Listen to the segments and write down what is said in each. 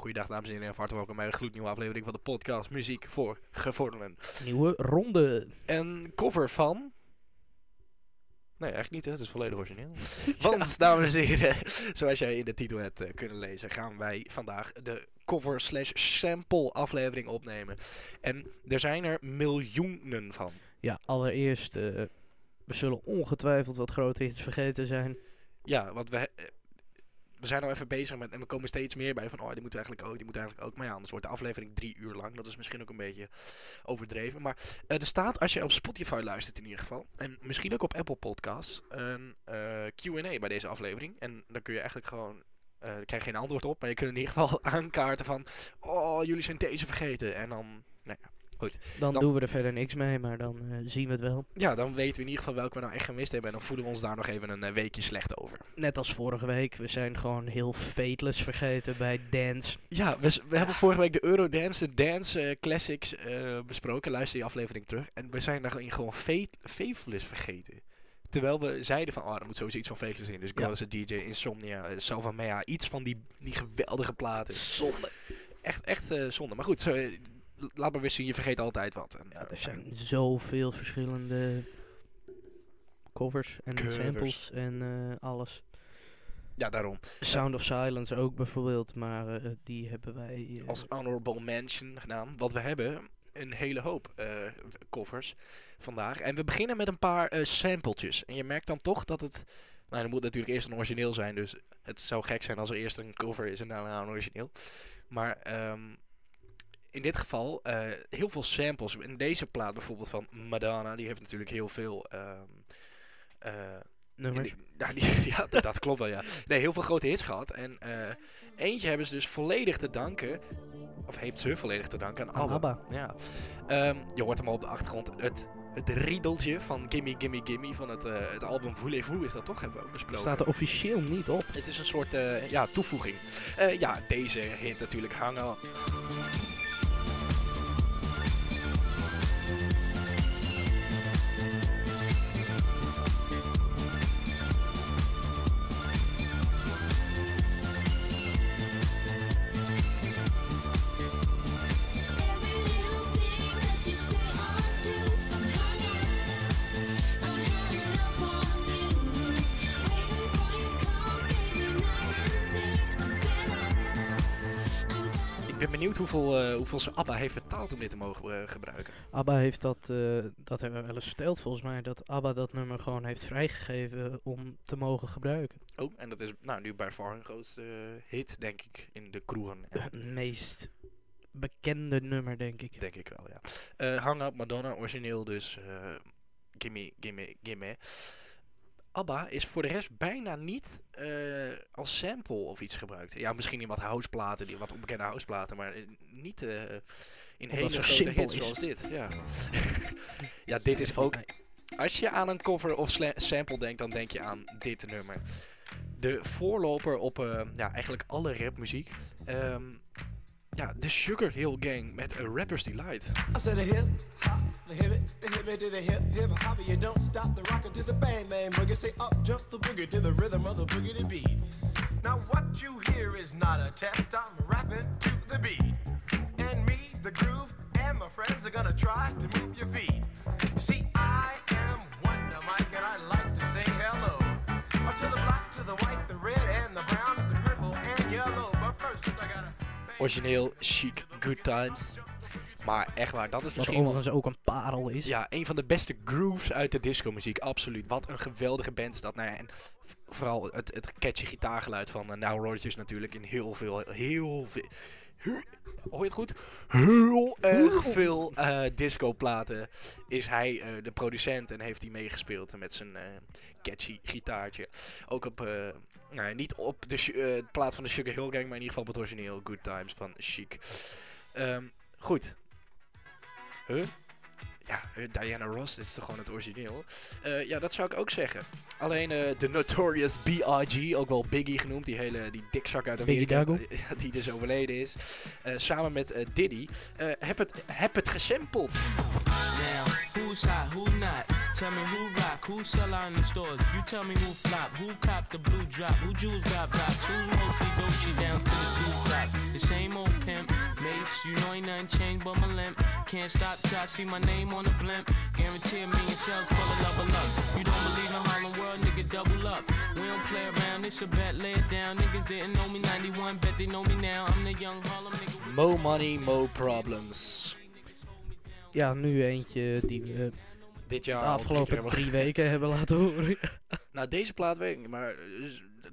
Goeiedag dames en heren en hartelijk welkom bij een gloednieuwe aflevering van de podcast Muziek voor Gevorderden. Nieuwe ronde. Een cover van... Nee, eigenlijk niet hè, het is volledig origineel. Want, dames en heren, zoals jij in de titel hebt eh, kunnen lezen, gaan wij vandaag de cover slash sample aflevering opnemen. En er zijn er miljoenen van. Ja, allereerst, eh, we zullen ongetwijfeld wat grote hits vergeten zijn. Ja, want we, we zijn al even bezig met, en we komen steeds meer bij van, oh, die moet eigenlijk ook, die moet eigenlijk ook. Maar ja, anders wordt de aflevering drie uur lang. Dat is misschien ook een beetje overdreven. Maar eh, er staat, als je op Spotify luistert in ieder geval, en misschien ook op Apple Podcasts, een eh, Q&A bij deze aflevering. En dan kun je eigenlijk gewoon, eh dan krijg geen antwoord op, maar je kunt in ieder geval aankaarten van, oh, jullie zijn deze vergeten. En dan, nou ja, goed. Dan, Dan- doen we er verder niks mee, maar dan eh, zien we het wel. Ja, dan weten we in ieder geval welke we nou echt gemist hebben. En dan voelen we ons daar nog even een eh, weekje slecht over. Net als vorige week, we zijn gewoon heel fateless vergeten bij Dance. Ja, we, hebben vorige week de Eurodance, de Dance eh, Classics besproken. Luister die aflevering terug. En we zijn daarin gewoon Fa- Faithless vergeten. Terwijl we zeiden van, oh, er moet sowieso iets van Faithless in. Dus Ja. Girls, DJ, Insomnia, uh, Salva Mea, iets van die, die geweldige platen. Zonde. Echt, echt zonde. Maar goed, zo, laat maar wisselen, je vergeet altijd wat. En, Ja, eh, er zijn zoveel verschillende covers en Covers. samples en eh, alles. ja, daarom. Sound of Silence ook bijvoorbeeld, maar eh, die hebben wij... als honorable mention gedaan. Want we hebben een hele hoop covers vandaag. En we beginnen met een paar sampletjes. En je merkt dan toch dat het... Nou, er moet natuurlijk eerst een origineel zijn. Dus het zou gek zijn als er eerst een cover is en daarna een origineel. Maar ehm, in dit geval eh, heel veel samples. In deze plaat bijvoorbeeld van Madonna. Die heeft natuurlijk heel veel... in nummers. die- ja, die- ja, dat, dat klopt wel, ja. Nee, heel veel grote hits gehad. En eh, eentje hebben ze dus volledig te danken. Of heeft ze volledig te danken aan Aan ABBA. Ja. Ehm, je hoort hem al op de achtergrond. Het, het riedeltje van Gimme Gimme Gimme van het, eh, het album Voulez-vous is dat toch? Hebben we ook besproken. Staat er officieel niet op. Het is een soort ja, toevoeging. Ja, deze hit natuurlijk hangen. Ben benieuwd hoeveel, eh, hoeveel ze ABBA heeft betaald om dit te mogen eh, gebruiken. ABBA heeft dat, eh, dat hebben we wel eens verteld volgens mij, dat ABBA dat nummer gewoon heeft vrijgegeven om te mogen gebruiken. Oh, en dat is nou, nu bij far hun grootste hit, denk ik, in de kroegen. En Het meest bekende nummer, denk ik. Denk ik wel, ja. Hang Up, Madonna, origineel dus. gimme, gimme, gimme. ABBA is voor de rest bijna niet eh, als sample of iets gebruikt. Ja, misschien in wat houseplaten, die wat onbekende houseplaten, maar niet eh, in hele grote hits is. zoals dit. Ja. ja, dit is ook... Als je aan een cover of sample denkt, dan denk je aan dit nummer. De voorloper op eh, ja, eigenlijk alle rapmuziek. Ehm, ja, de Sugar Hill Gang met A Rapper's Delight. I said a hip hop, the hip it, the hip it the hip hip hop. You don't stop the to the bang bang boogie. Say up jump the boogie to the rhythm of the boogie to beat. Now what you hear is not a test. I'm rapping to the beat, and me, the groove, and my friends are gonna try to move your feet. You see, I am Origineel, chic, good times. Maar echt waar, dat is Wat misschien wel overigens ook een parel is. ja, een van de beste grooves uit de disco-muziek. Absoluut. Wat een geweldige band is dat. Nou ja, en vooral het, het catchy gitaargeluid van uh, Now Rodgers natuurlijk in heel veel, heel veel... Hoor je het goed? Heel erg veel eh disco-platen is hij eh, de producent en heeft hij meegespeeld met zijn eh, catchy gitaartje. Ook op, ja, niet op de su- eh, plaat van de Sugar Hill Gang, maar in ieder geval op het origineel Good Times van Chic. Ehm, goed. Huh? Ja, Diana Ross, dit is toch gewoon het origineel? Eh, ja, dat zou ik ook zeggen. Alleen eh, de Notorious B.I.G., ook wel Biggie genoemd, die hele die dikzak uit Amerika, die dus overleden is, samen met Diddy, heb, het, heb het gesampled. Who's hot, who not? Tell me who rock, who sell out in the stores. You tell me who flop, who cop the blue drop, who jewels got blocks, who's mostly Dolce down to the two top. The same old pimp, Mace, you know ain't nothing changed but my limp. Can't stop till I see my name on the blimp. Guarantee a million sales, pull a level up. You don't believe in Harlem World, nigga, double up. We don't play around, it's a bet, lay it down. Niggas didn't know me 91, bet they know me now. I'm the young Harlem nigga. Mo money, mo problems. Ja, nu eentje die we Dit de jaar keer afgelopen drie weken hebben laten horen. Nou, deze plaat weet ik niet, maar eh,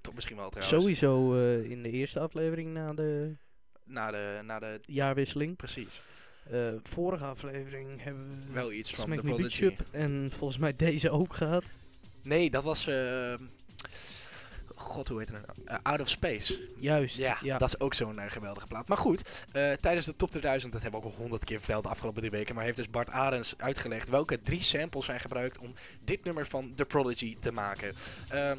toch misschien wel trouwens. Sowieso eh, in de eerste aflevering na de Na de, na de, jaarwisseling. precies. Eh, vorige aflevering hebben we Wel iets van Me Prodigy. En volgens mij deze ook gehad. Nee, dat was... God, hoe heet het nou? Eh, Out of Space. Juist, Ja, ja. dat is ook zo'n eh, geweldige plaat. Maar goed, eh, tijdens de top 2000, dat hebben we ook al honderd keer verteld de afgelopen drie weken, maar heeft dus Bart Arends uitgelegd welke drie samples zijn gebruikt om dit nummer van The Prodigy te maken. Ehm,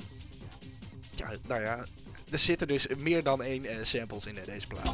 ja, nou ja, er zitten dus meer dan één samples in deze plaat.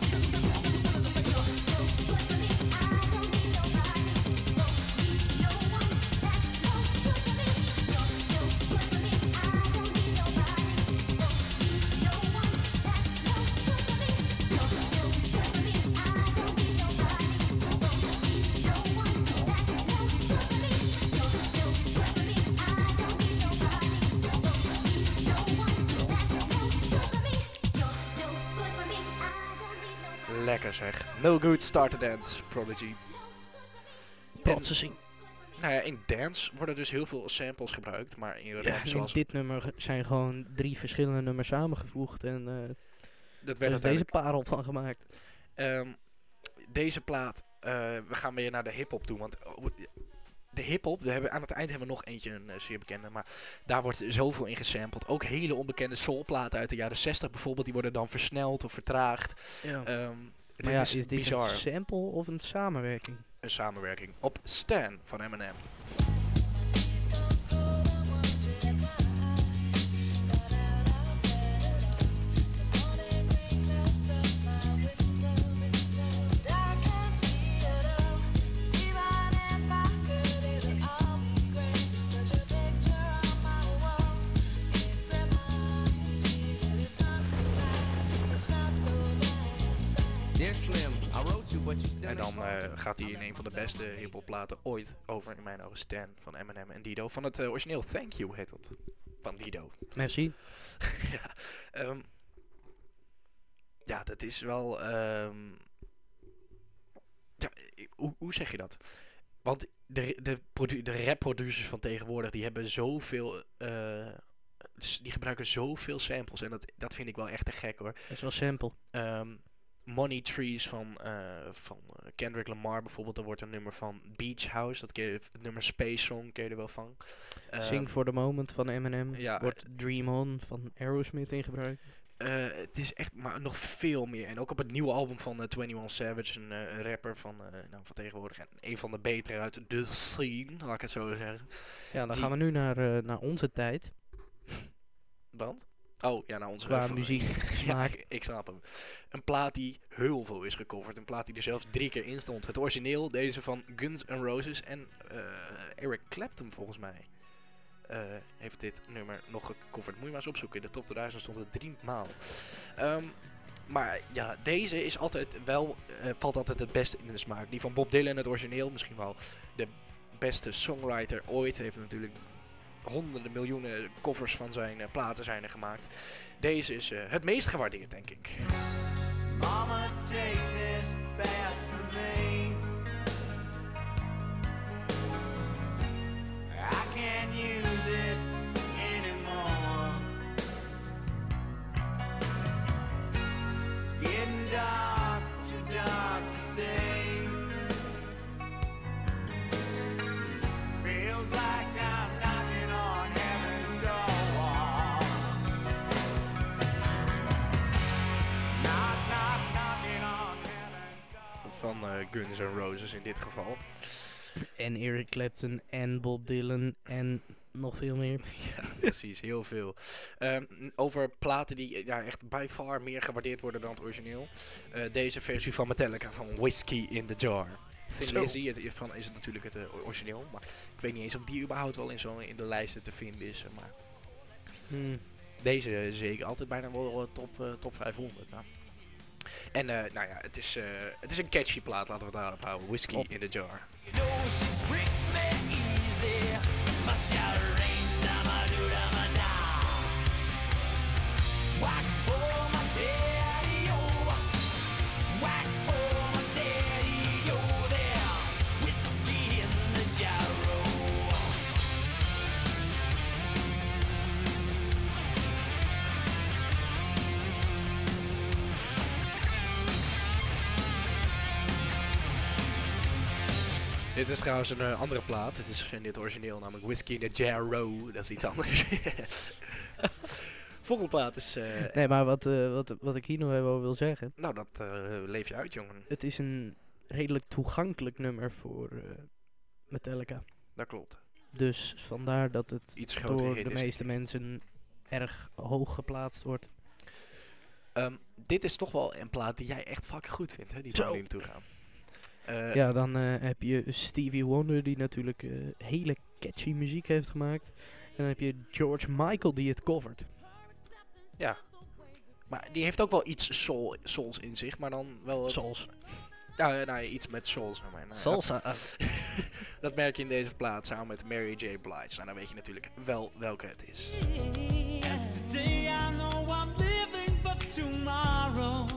Lekker zeg. No good, start to dance, Prodigy. Processing. Nou ja, in dance worden dus heel veel samples gebruikt, maar in rap Ja, in zoals... dit nummer zijn gewoon drie verschillende nummers samengevoegd en eh dat er werd is deze parel van gemaakt. Ehm, deze plaat, eh, we gaan weer naar de hip-hop toe. Want oh, de hip-hop, we hebben, aan het eind hebben we nog eentje, een eh, zeer bekende. Maar daar wordt zoveel in gesampled. Ook hele onbekende soulplaten uit de jaren 60 bijvoorbeeld, die worden dan versneld of vertraagd. Ja. Ehm, dit ja, is, is, dit bizar. een sample of een samenwerking? Een samenwerking op Stan van Eminem. En dan eh, gaat hij in een van de beste hip-hop platen ooit over, in mijn ogen, Stan van Eminem en Dido. Van het eh, origineel Thank You heet dat. Van Dido. Merci. ja, ehm, ja, dat is wel. ehm, ja, hoe, hoe zeg je dat? Want de, de, produ- de rap-producers van tegenwoordig die hebben zoveel. eh, die gebruiken zoveel samples en dat, dat vind ik wel echt te gek hoor. Dat is wel sample. Ehm, Money Trees van, eh, van eh, Kendrick Lamar bijvoorbeeld. Er wordt een nummer van Beach House. Dat het nummer Space Song ken je er wel van. Ehm, Sing for the Moment van Eminem. ja, Wordt Dream On van Aerosmith in gebruikt. Eh, het is echt maar nog veel meer. En ook op het nieuwe album van eh 21 Savage, een, eh, rapper van, eh, nou, van tegenwoordig. En een van de betere uit de scene, laat ik het zo zeggen. Ja, dan Die- gaan we nu naar, eh, naar onze tijd. Want? Oh, ja, nou onze Qua muziek, smaak. ik, ik snap hem. Een plaat die heel veel is gecoverd. Een plaat die er zelfs drie keer in stond. Het origineel, deze van Guns N' Roses en eh, Eric Clapton volgens mij. eh, heeft dit nummer nog gecoverd. Moet je maar eens opzoeken. In de top 2000 stond het drie maal. Ehm, maar ja, deze is altijd wel, eh, valt altijd het beste in de smaak. Die van Bob Dylan, het origineel, misschien wel de beste songwriter ooit. Heeft natuurlijk honderden miljoenen covers van zijn eh, platen zijn er gemaakt. Deze is eh, het meest gewaardeerd, denk ik. Mama, take this badge from me. I can't use it Guns N' Roses in dit geval. En Eric Clapton en Bob Dylan en nog veel meer. ja, precies, heel veel. Ehm, over platen die ja, echt by far meer gewaardeerd worden dan het origineel. Eh, deze versie van Metallica van Whiskey in the Jar. Thin. Lizzy het, van, is het natuurlijk het eh, origineel. Maar ik weet niet eens of die überhaupt wel in, zo, in de lijsten te vinden is. eh, Maar Hmm. deze zeker altijd bijna wel top, top 500. ja. En eh, nou ja, het is, eh, het is een catchy plaat, laten we het daarop houden. Whiskey Op. in the jar. Dit is trouwens een eh, andere plaat. Het is in dit origineel namelijk Whiskey in the Jar Row. Dat is iets anders. Volgende plaat is... eh, Nee, maar wat, eh, wat, wat ik hier nog even over wil zeggen. Nou, dat leef je uit, jongen. Het is een redelijk toegankelijk nummer voor Metallica. Dat klopt. Dus vandaar dat het Iets door de meeste mensen erg hoog geplaatst wordt. Ehm, dit is toch wel een plaat die jij echt fucking goed vindt, hè? Die waar we nu naartoe gaan. Eh, ja, dan eh, heb je Stevie Wonder die natuurlijk eh, hele catchy muziek heeft gemaakt. En dan heb je George Michael die het covert. ja. Maar die heeft ook wel iets soul, souls in zich, maar dan wel... Zoals Ja, nou, iets met souls. maar. Nou, salsa. Dat, dat merk je in deze plaat samen met Mary J. Blige. Nou, dan weet je natuurlijk wel welke het is. Today I know I'm living for tomorrow.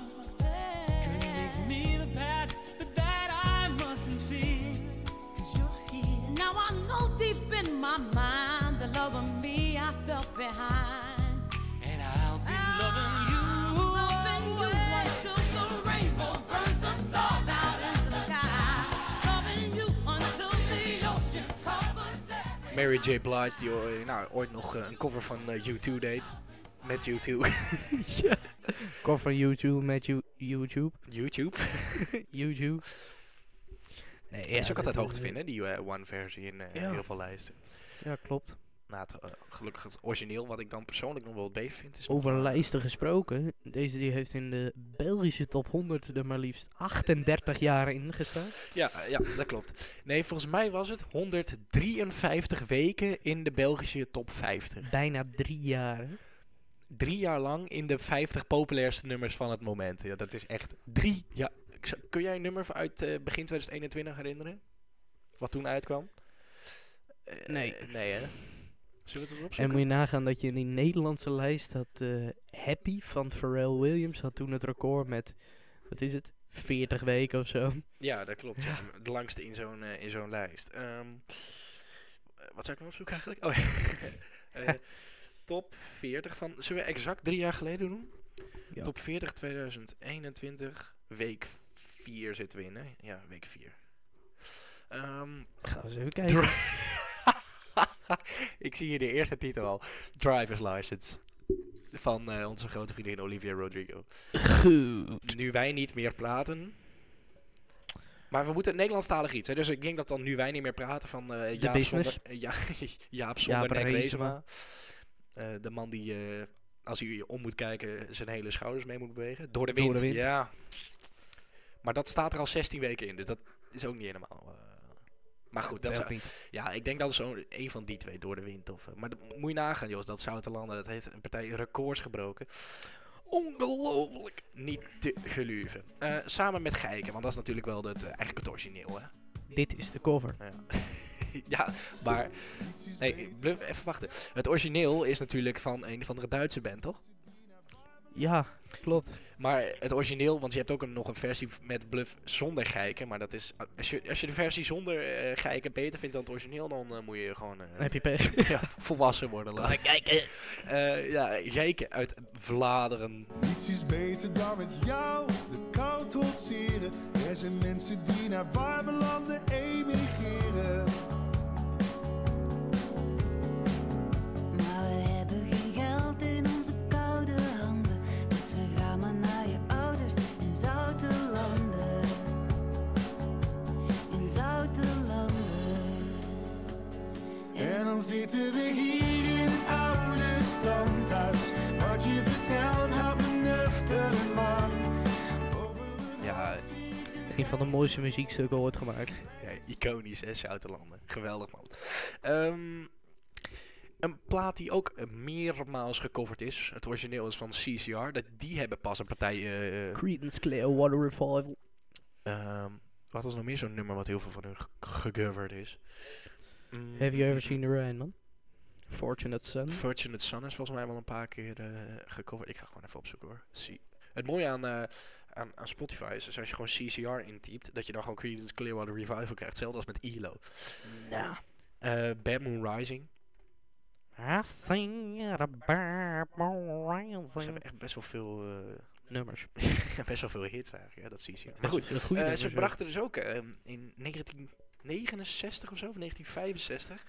My mind the love of me I felt behind. And I'll be loving you. Loving you until the rainbow burns the stars out in the sky. Loving you until the ocean covers every Mary J. Blige, die ooit- nou, ooit nog eh, een cover van eh, U2 deed. Met U2. Cover YouTube met you, YouTube. YouTube. YouTube. Nee, Ja, is ook dat altijd hoog te vinden, die eh, one versie in eh, Ja. heel veel lijsten. Ja, klopt. Nou, het, eh, gelukkig het origineel, wat ik dan persoonlijk nog wel het beter vind, is Over lijsten gesproken. Deze die heeft in de Belgische top 100 er maar liefst 38 jaar in gestaan. Ja, ja, dat klopt. Nee, volgens mij was het 153 weken in de Belgische top 50. Bijna drie jaar. hè? Drie jaar lang in de 50 populairste nummers van het moment. Ja, dat is echt drie jaar. Kun jij een nummer uit eh, begin 2021 herinneren? Wat toen uitkwam? Eh, Nee. eh, nee, hè? Zullen we het eens En opzoeken? moet je nagaan dat je in die Nederlandse lijst had Happy van Pharrell Williams had toen het record met, wat is het, 40 weken of zo. Ja, dat klopt. Ja. De langste in zo'n in zo'n lijst. Eh, wat zou ik nou opzoeken eigenlijk? Oh, ja. Top 40 van... Zullen we exact drie jaar geleden doen? Ja. Top 40 2021, week 4 zitten we in, hè? Ja, week 4. Ehm, Gaan we eens even kijken. ik zie hier de eerste titel al. Driver's License. Van eh, onze grote vriendin Olivia Rodrigo. Goed. Nu wij niet meer praten. Maar we moeten Nederlandstalig iets. Hè? Dus ik denk dat dan nu wij niet meer praten van eh Jaap zonder, eh, ja, Jaap zonder Jaap de man die, als hij om moet kijken, zijn hele schouders mee moet bewegen. Door de Door wind. de wind. Ja. Maar dat staat er al 16 weken in. Dus dat is ook niet helemaal. eh. maar goed, dat zou, ja, ik denk dat zo'n een van die twee door de wind. Of, eh, maar dat moet je nagaan, Jos. Dat zou te landen. Dat heeft een partij records gebroken. Ongelooflijk. Niet te geloven. Eh, samen met Geiken, want dat is natuurlijk wel het, eigenlijk het origineel, hè? Dit is de cover. Ja, ja maar... Nee, even wachten. Het origineel is natuurlijk van een of andere Duitse band, toch? Ja, klopt. Maar het origineel, want je hebt ook een, nog een versie met Bluff zonder Geiken. Maar dat is... Als je, als je de versie zonder eh Geiken beter vindt dan het origineel, dan eh, moet je gewoon... eh, heb je pech. ja, volwassen worden. laten. kijken. Eh, ja, Geiken uit Vlaanderen. Niets is beter dan met jou de kou trotseren. Er zijn mensen die naar warme landen emigreren. Dan zitten we hier in het oude standhuis. Wat je vertelt me nuchter man. Ja, Een van de mooiste muziekstukken ooit gemaakt. Ja, iconisch, hè, Zoutelanden. Geweldig, man. Ehm, een plaat die ook meermaals gecoverd is. Het origineel is van CCR. Dat, die hebben pas een partij... eh, Creedence Clearwater Revival. ehm, wat was nog meer zo'n nummer wat heel veel van hun ge- gecoverd is? Mm, Have you ever mm, seen the rain, man? Fortunate Son. Fortunate Son is volgens mij wel een paar keer eh, gecoverd. Ik ga gewoon even opzoeken hoor. Het mooie aan, eh, aan, aan Spotify is, is als je gewoon CCR intypt, dat je dan gewoon Creedence Clearwater Revival krijgt. Hetzelfde als met ELO. Nou. Eh Bad Moon Rising. I sing at a bar Ze rising. hebben echt best wel veel, Nummers. best wel veel hits eigenlijk, ja, dat CCR. Maar Maar goed, goede ze brachten dus ook in 1969 of zo, of 1965,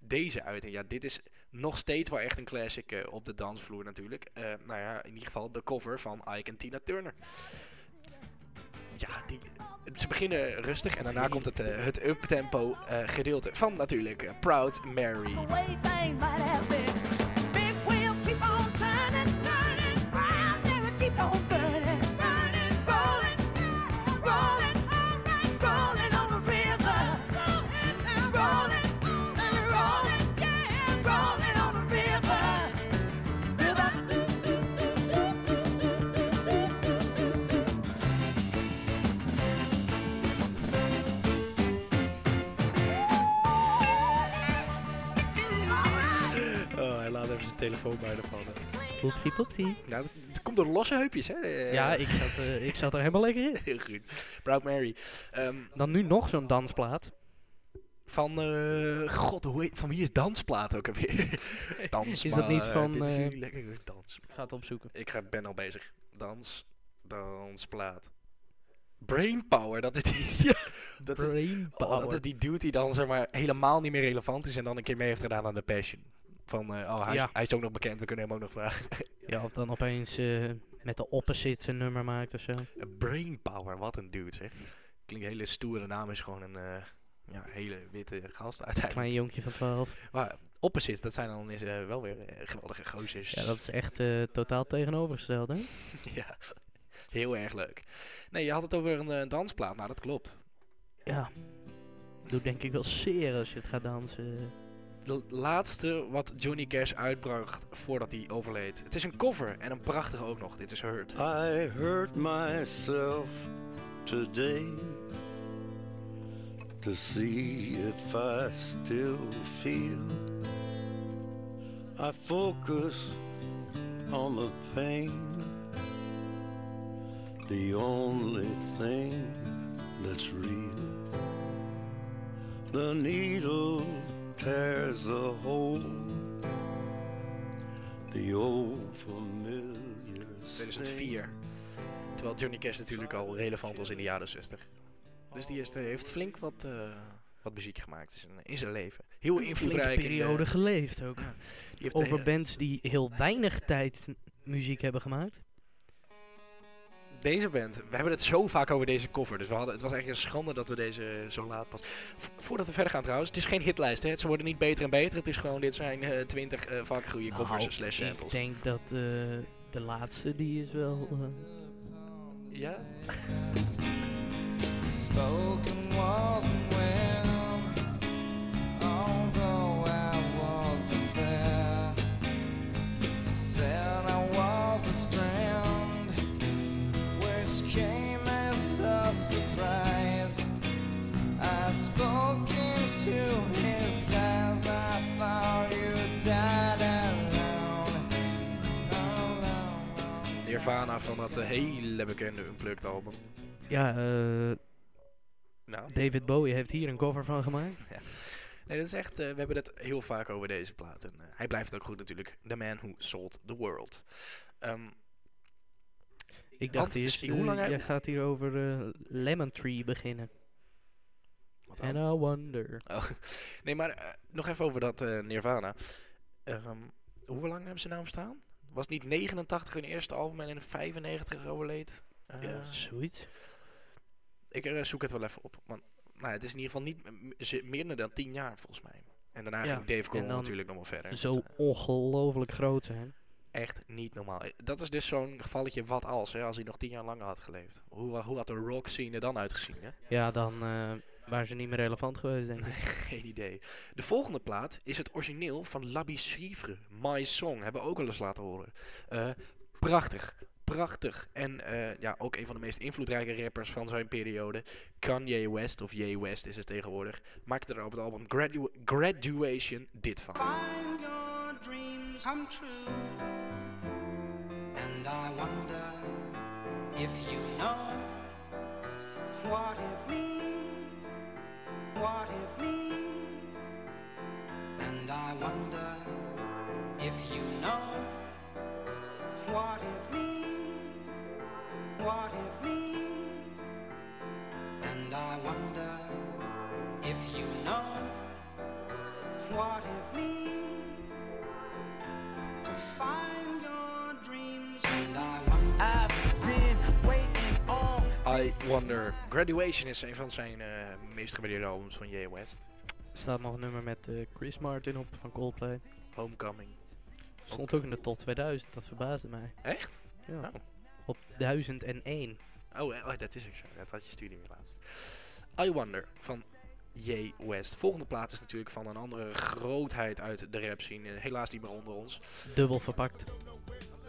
deze uit. En ja, dit is nog steeds wel echt een classic eh, op de dansvloer natuurlijk. Eh, nou ja, in ieder geval de cover van Ike en Tina Turner. Ja, die, ze beginnen rustig en daarna komt het, eh, het uptempo gedeelte van natuurlijk Proud Mary. Telefoon bijna vallen. Poepsie poepsie. Nou, dat, dat komt door de losse heupjes, hè? eh, Ja, ik zat, eh, ik zat er helemaal lekker in. Heel goed. Proud Mary. Ehm, Dan nu nog zo'n dansplaat. van, eh, god, hoe heet, van wie is Dansplaat ook alweer? Dansplaat. Is dat niet van, Dit is eh, een lekkere dans. Ik ga het opzoeken. Ik ga, ben al bezig. Dans, dansplaat. Brainpower, dat is die... dat, is, Brain oh, dat is die dude die dan zeg maar helemaal niet meer relevant is en dan een keer mee heeft gedaan aan The Passion. Van, eh, oh, hij, Ja. is, hij is ook nog bekend, we kunnen hem ook nog vragen. Ja, of dan opeens eh, met de opposites een nummer maakt of zo. Brainpower, wat een dude zeg. Klinkt een hele stoere naam, is gewoon een eh, ja, hele witte gast uiteindelijk. Klein jonkje van 12. Maar opposites, dat zijn dan is, wel weer geweldige gozers. Ja, dat is echt totaal tegenovergesteld, hè? ja, heel erg leuk. Nee, je had het over een dansplaat. Nou, dat klopt. Ja. Doet denk ik wel zeer als je het gaat dansen. De laatste wat Johnny Cash uitbracht voordat hij overleed. Het is een cover en een prachtige ook nog. Dit is Hurt. I hurt myself today to see if I still feel. I focus on the pain, the only thing that's real. The needle tears a hole, the old familiar. 2004. Terwijl Johnny Cash natuurlijk al relevant was in de jaren 60. Dus die heeft, heeft flink wat, eh, wat muziek gemaakt in zijn, in zijn leven. Heel invloedrijk. in de- periode geleefd ook. die heeft Over eh, bands die heel weinig tijd muziek hebben gemaakt. Deze band, we hebben het zo vaak over deze cover. Dus we hadden, het was eigenlijk een schande dat we deze zo laat pas. Vo- voordat we verder gaan trouwens, het is geen hitlijst. Hè? Ze worden niet beter en beter. Het is gewoon, dit zijn eh, twintig eh vaak goede covers Nou, slash ik samples. denk dat eh, de laatste die is wel... eh, Ja? Spoken spoke into his eyes, I thought you died alone. alone. Nirvana van dat eh, hele bekende Unplugged album. ja, eh, Nou, David Bowie heeft hier een cover van gemaakt. nee, dat is echt, eh, we hebben het heel vaak over deze plaat. En hij blijft ook goed natuurlijk. The Man Who Sold the World. Ehm, Ik dacht eerst, hoe lang hij- gaat hier over Lemon Tree beginnen. Wat dan? And I wonder. Oh, nee, maar eh, nog even over dat eh, Nirvana. Ehm, hoe lang hebben ze nou bestaan? Was niet 89 hun eerste album en in 95 overleed? Eh, ja, zoiets. ik zoek het wel even op. Want nou, het is in ieder geval niet meer dan 10 jaar volgens mij. En daarna Ja, ging Dave en Grohl natuurlijk nog wel verder. Zo Met, ongelooflijk groot zijn. echt niet normaal. Dat is dus zo'n gevalletje wat als, hè, als hij nog tien jaar langer had geleefd. Hoe, hoe had de rock scene er dan uitgezien, hè? Ja, dan waren ze niet meer relevant geweest, denk ik. Geen idee. De volgende plaat is het origineel van Suivre. My Song. Hebben we ook al eens laten horen. Eh, prachtig. Prachtig. En eh, ja, ook een van de meest invloedrijke rappers van zijn periode. Kanye West, of Ye West is het tegenwoordig. Maakte er op het album Gradu- Graduation dit van. Find your dreams come true. And I wonder if you know what it means, what it means. And I wonder Wonder. Graduation is een van zijn eh, meest gewaardeerde albums van Ye West. Er staat nog een nummer met eh, Chris Martin op van Coldplay. Homecoming. Stond ook in de top 2000, dat verbaasde mij. Echt? Ja. Oh. Op 1001. Oh, eh, oh, dat is ook zo. Dat had je studie meer laatst. I Wonder van Ye West. Volgende plaat is natuurlijk van een andere grootheid uit de rap scene. Helaas niet meer onder ons. Dubbel verpakt.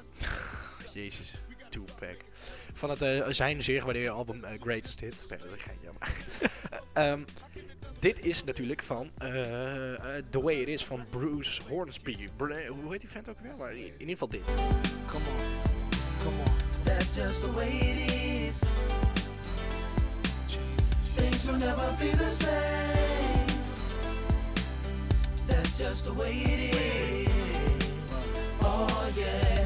Jezus, Tupac. Van het eh, zijn zeer gewaardeerde album eh, Greatest Hits. Nee, dat is een geintje. maar- Ehm, dit is natuurlijk van eh, The Way It Is van Bruce Hornsby. Br- hoe heet die vent ook weer? Maar in, in ieder geval dit. Come on, come on. That's just the way it is. Things will never be the same. That's just the way it is. Oh yeah.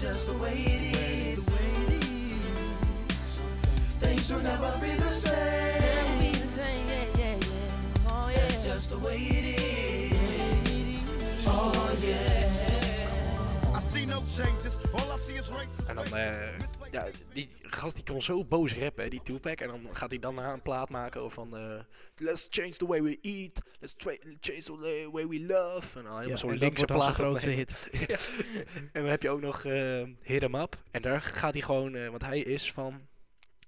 Come. That's just the way it is. Things will never be the same. That's just the way it is. Oh yeah. I see no changes. All I see is racist. En dan, eh, ja, die gast die kon zo boos rappen, die Tupac. En dan gaat hij dan een plaat maken over van... eh, let's change the way we eat. Let's change the way we love. En dan helemaal Ja, zo'n linkse plaat. grootste hit. en dan heb je ook nog eh Hit 'em Up. En daar gaat hij gewoon... eh, want hij is van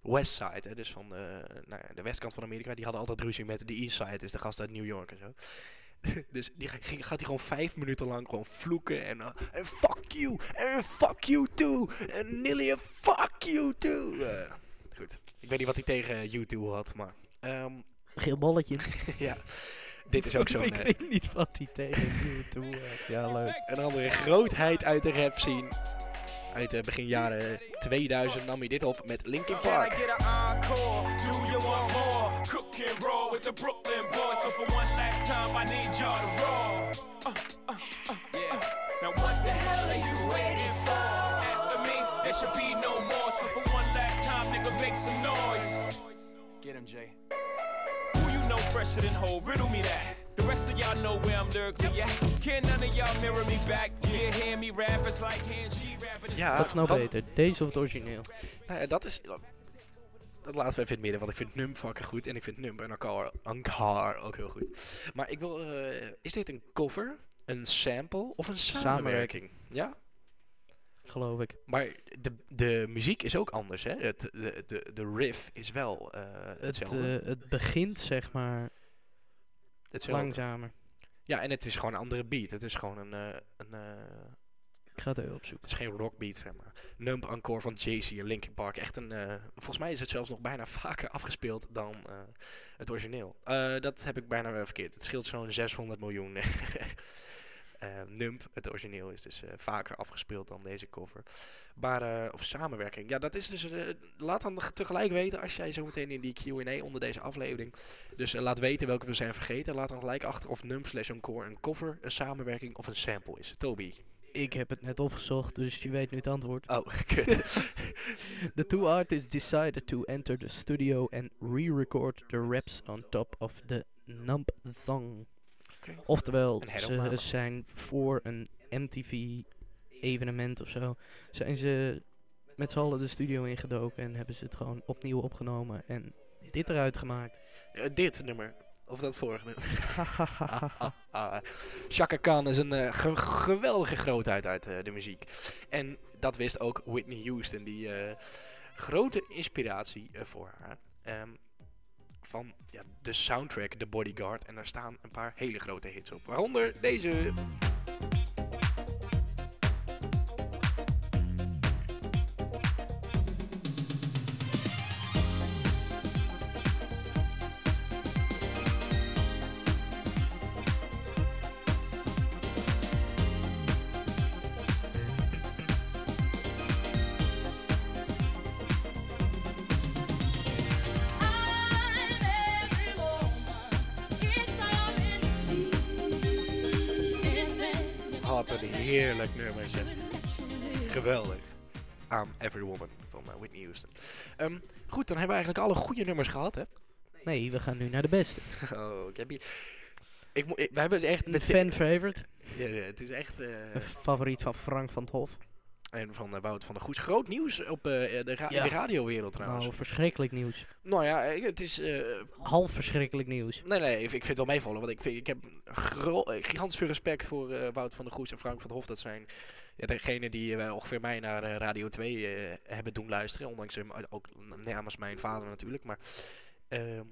Westside. Hè, dus van eh, nou ja, de westkant van Amerika. Die hadden altijd ruzie met de Eastside. Dus de gast uit New York en zo. dus die gaat hij gewoon vijf minuten lang gewoon vloeken. En, eh, en fuck you. En fuck you too. En Nilly, fuck you too. Eh, goed. Ik weet niet wat hij tegen YouTube had. Maar ehm, Geel bolletje. ja. Dit is ook zo'n... ik eh, weet niet wat hij tegen you toe had. Ja, leuk. Een andere grootheid uit de rap scene. Uit de begin jaren 2000 nam hij dit op met Linkin Can I Park. Get an encore? Do you want more? Cook and roll with the Brooklyn boys. So for one last time, I need y'all to roll. Uh, uh, uh, yeah. Now what the hell are you waiting for? After me, there should be no more. So for one last time, nigga, make some noise. Get him, Jay. Who you know fresher than whole? Riddle me that. The rest of y'all know where I'm lyrically at. Can none of y'all mirror me back? Yeah, hear me rap, it's like hand G rapping. Ja, Wat is nou dan- beter? Deze of het origineel? Nou ja, dat is... Dat laten we even in het midden, want ik vind Num fucking goed. En ik vind Num en Ankar, Ankar ook heel goed. Maar ik wil... eh, is dit een cover, een sample of een samenwerking? Ja? Geloof ik. Maar de, de muziek is ook anders, hè? Het, de, de, de riff is wel Het, hetzelfde. eh, het begint zeg maar hetzelfde. langzamer. Ja, en het is gewoon een andere beat. Het is gewoon een... een Ik ga het het is geen rockbeat, zeg maar. Numb Encore van Jay-Z en Linkin Park. Echt een... eh, volgens mij is het zelfs nog bijna vaker afgespeeld dan eh, het origineel. Eh, dat heb ik bijna verkeerd. Het scheelt zo'n 600 miljoen. Numb, het origineel, is dus vaker afgespeeld dan deze cover. Maar, of samenwerking. Ja, dat is dus... laat dan tegelijk weten als jij zo meteen in die Q&A onder deze aflevering... Dus laat weten welke we zijn vergeten. Laat dan gelijk achter of Numb slash Encore een cover, een samenwerking of een sample is. Toby. Ik heb het net opgezocht, dus je weet nu het antwoord. Oh, kut. The two artists decided to enter the studio and re-record the raps on top of the Nump song. Oftewel, ze zijn voor een MTV evenement of zo, zijn ze met z'n allen de studio ingedoken en hebben ze het gewoon opnieuw opgenomen en dit eruit gemaakt. Eh, dit nummer. Of dat vorige nummer. Khan is een ge- geweldige grootheid uit eh, de muziek. En dat wist ook Whitney Houston, die eh, grote inspiratie voor haar. Ehm, van ja, de soundtrack The Bodyguard. En daar staan een paar hele grote hits op. Waaronder deze. Every Woman van eh, Whitney Houston. Ehm, goed, dan hebben we eigenlijk alle goede nummers gehad, hè? Nee, we gaan nu naar de beste. Oh, ik heb hier... Ik, we hebben echt... Een fan favorite. Ja, ja, het is echt... Een favoriet van Frank van het Hof. en van eh, Wout van der Goes. Groot nieuws op de, ra- Ja. in de radiowereld trouwens. Nou, verschrikkelijk nieuws. Nou ja, het is... Half verschrikkelijk nieuws. Nee, nee, ik, ik vind het wel meevallen. Want ik, vind, ik heb gro- gigantisch veel respect voor Wout van der Goes en Frank van der Hof. Dat zijn ja, degenen die eh, ongeveer mij naar eh, Radio 2 eh, hebben doen luisteren. Ondanks hem ook namens mijn vader natuurlijk. Maar ehm,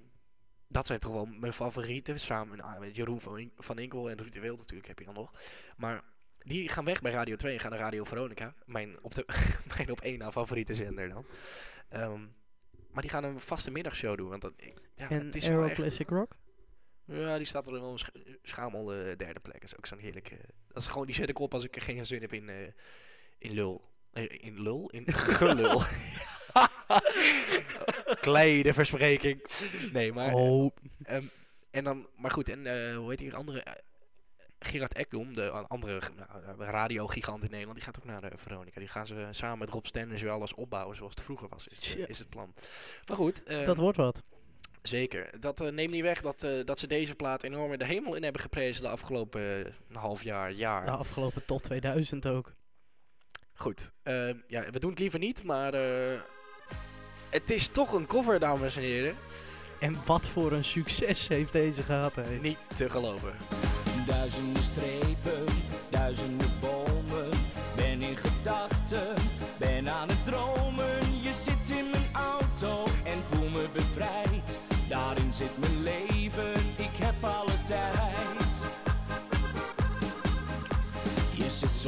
dat zijn toch wel mijn favorieten. Samen ah, met Jeroen van, In- van Inkel en Ruud de Wild natuurlijk heb je dan nog. Maar die gaan weg bij Radio 2 en gaan naar Radio Veronica. Mijn op, de, mijn op één na favoriete zender dan. Ehm, maar die gaan een vaste middagshow doen. Want dat, ja, en het is wel echt... Classic Rock? Ja, die staat er wel een sch schamel eh, derde plek. Dat is ook zo'n heerlijke... dat is gewoon, die zet ik op als ik geen zin heb in, eh, in lul. Eh, in lul? In gelul. Kleine verspreking. Nee, maar... Oh, ehm, en dan, maar goed, en eh, hoe heet die andere... eh, Gerard Ekdom, de andere nou, eh, radiogigant in Nederland, die gaat ook naar eh, Veronica. Die gaan ze samen met Rob Stenders weer alles opbouwen zoals het vroeger was, is, Tja. is het plan. Maar goed, eh, dat wordt wat. Zeker. Dat eh, neemt niet weg dat, eh, dat ze deze plaat enorm in de hemel in hebben geprezen de afgelopen eh, een half jaar, jaar. De afgelopen tot 2000 ook. Goed. ja, we doen het liever niet, maar eh, het is toch een cover, dames en heren. En wat voor een succes heeft deze gehad, hè? Niet te geloven. Duizenden strepen, duizenden bomen.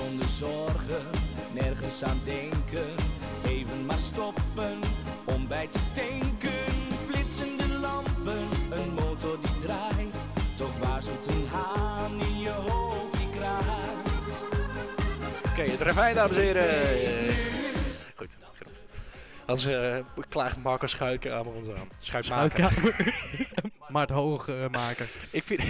Zonder zorgen, nergens aan denken. Even maar stoppen om bij te tanken. Flitsende lampen, een motor die draait. Toch waarschuwt een haan in je hoofd die kraait. Oké, het refijn, dames en heren. Eh, goed. genoeg. Anders eh, klaagt Marco Schuitkamer ons aan. Schuitmaker. Schuitkamer. maar het hoog eh, maken. Ik vind...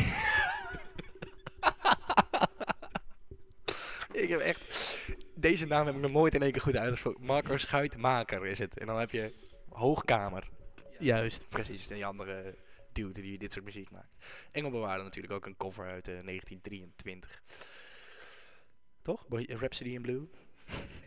ik heb echt... Deze naam heb ik nog nooit in één keer goed uitgesproken. Marco Schuitmaker is het. En dan heb je Hoogkamer. Juist. Precies, die andere dude die dit soort muziek maakt. Engelbewaarde natuurlijk ook een cover uit eh, 1923. Toch? Rhapsody in Blue?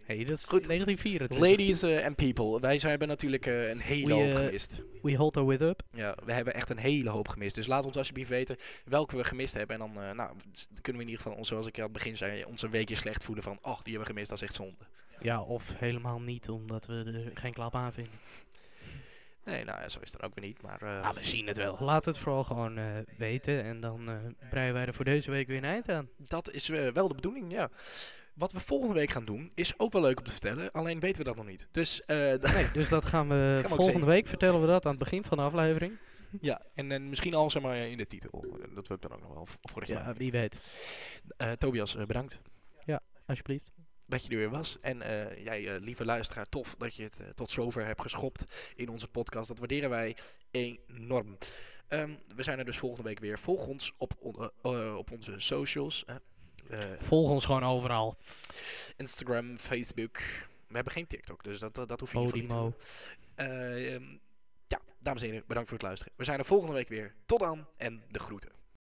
Hey, dat is Goed. 1924. Ladies eh, and people. Wij zijn, hebben natuurlijk eh, een hele We, hoop eh, gemist. We hold our wit up. Ja, we hebben echt een hele hoop gemist. Dus laat ons alsjeblieft weten welke we gemist hebben. En dan, nou, kunnen we in ieder geval, ons, zoals ik aan het begin zei, ons een weekje slecht voelen van, oh, die hebben we gemist, dat is echt zonde. Ja, of helemaal niet, omdat we er geen klap aan vinden. Nee, nou ja, zo is het ook weer niet. Maar Ah, we zien het wel. Laat het vooral gewoon weten. En dan eh breien wij er voor deze week weer een eind aan. dat is wel de bedoeling, ja. Wat we volgende week gaan doen, is ook wel leuk om te vertellen. Alleen weten we dat nog niet. Dus eh, Nee, dus dat gaan we we volgende week vertellen we dat aan het begin van de aflevering. ja, en, en misschien al zeg maar in de titel. Dat wil ik dan ook nog wel v- voor de Ja, ja, wie weet. Tobias, eh, bedankt Alsjeblieft. dat je er weer was. En eh, jij, eh, lieve luisteraar, tof dat je het eh, tot zover hebt geschopt in onze podcast. Dat waarderen wij enorm. Ehm, we zijn er dus volgende week weer. Volg ons op, on- eh, eh, op onze socials. Eh, Volg ons gewoon overal. Instagram, Facebook. We hebben geen TikTok, dus dat, dat, dat hoef je niet te doen. Eh, ehm, ja, dames en heren, bedankt voor het luisteren. We zijn er volgende week weer. Tot dan en de groeten.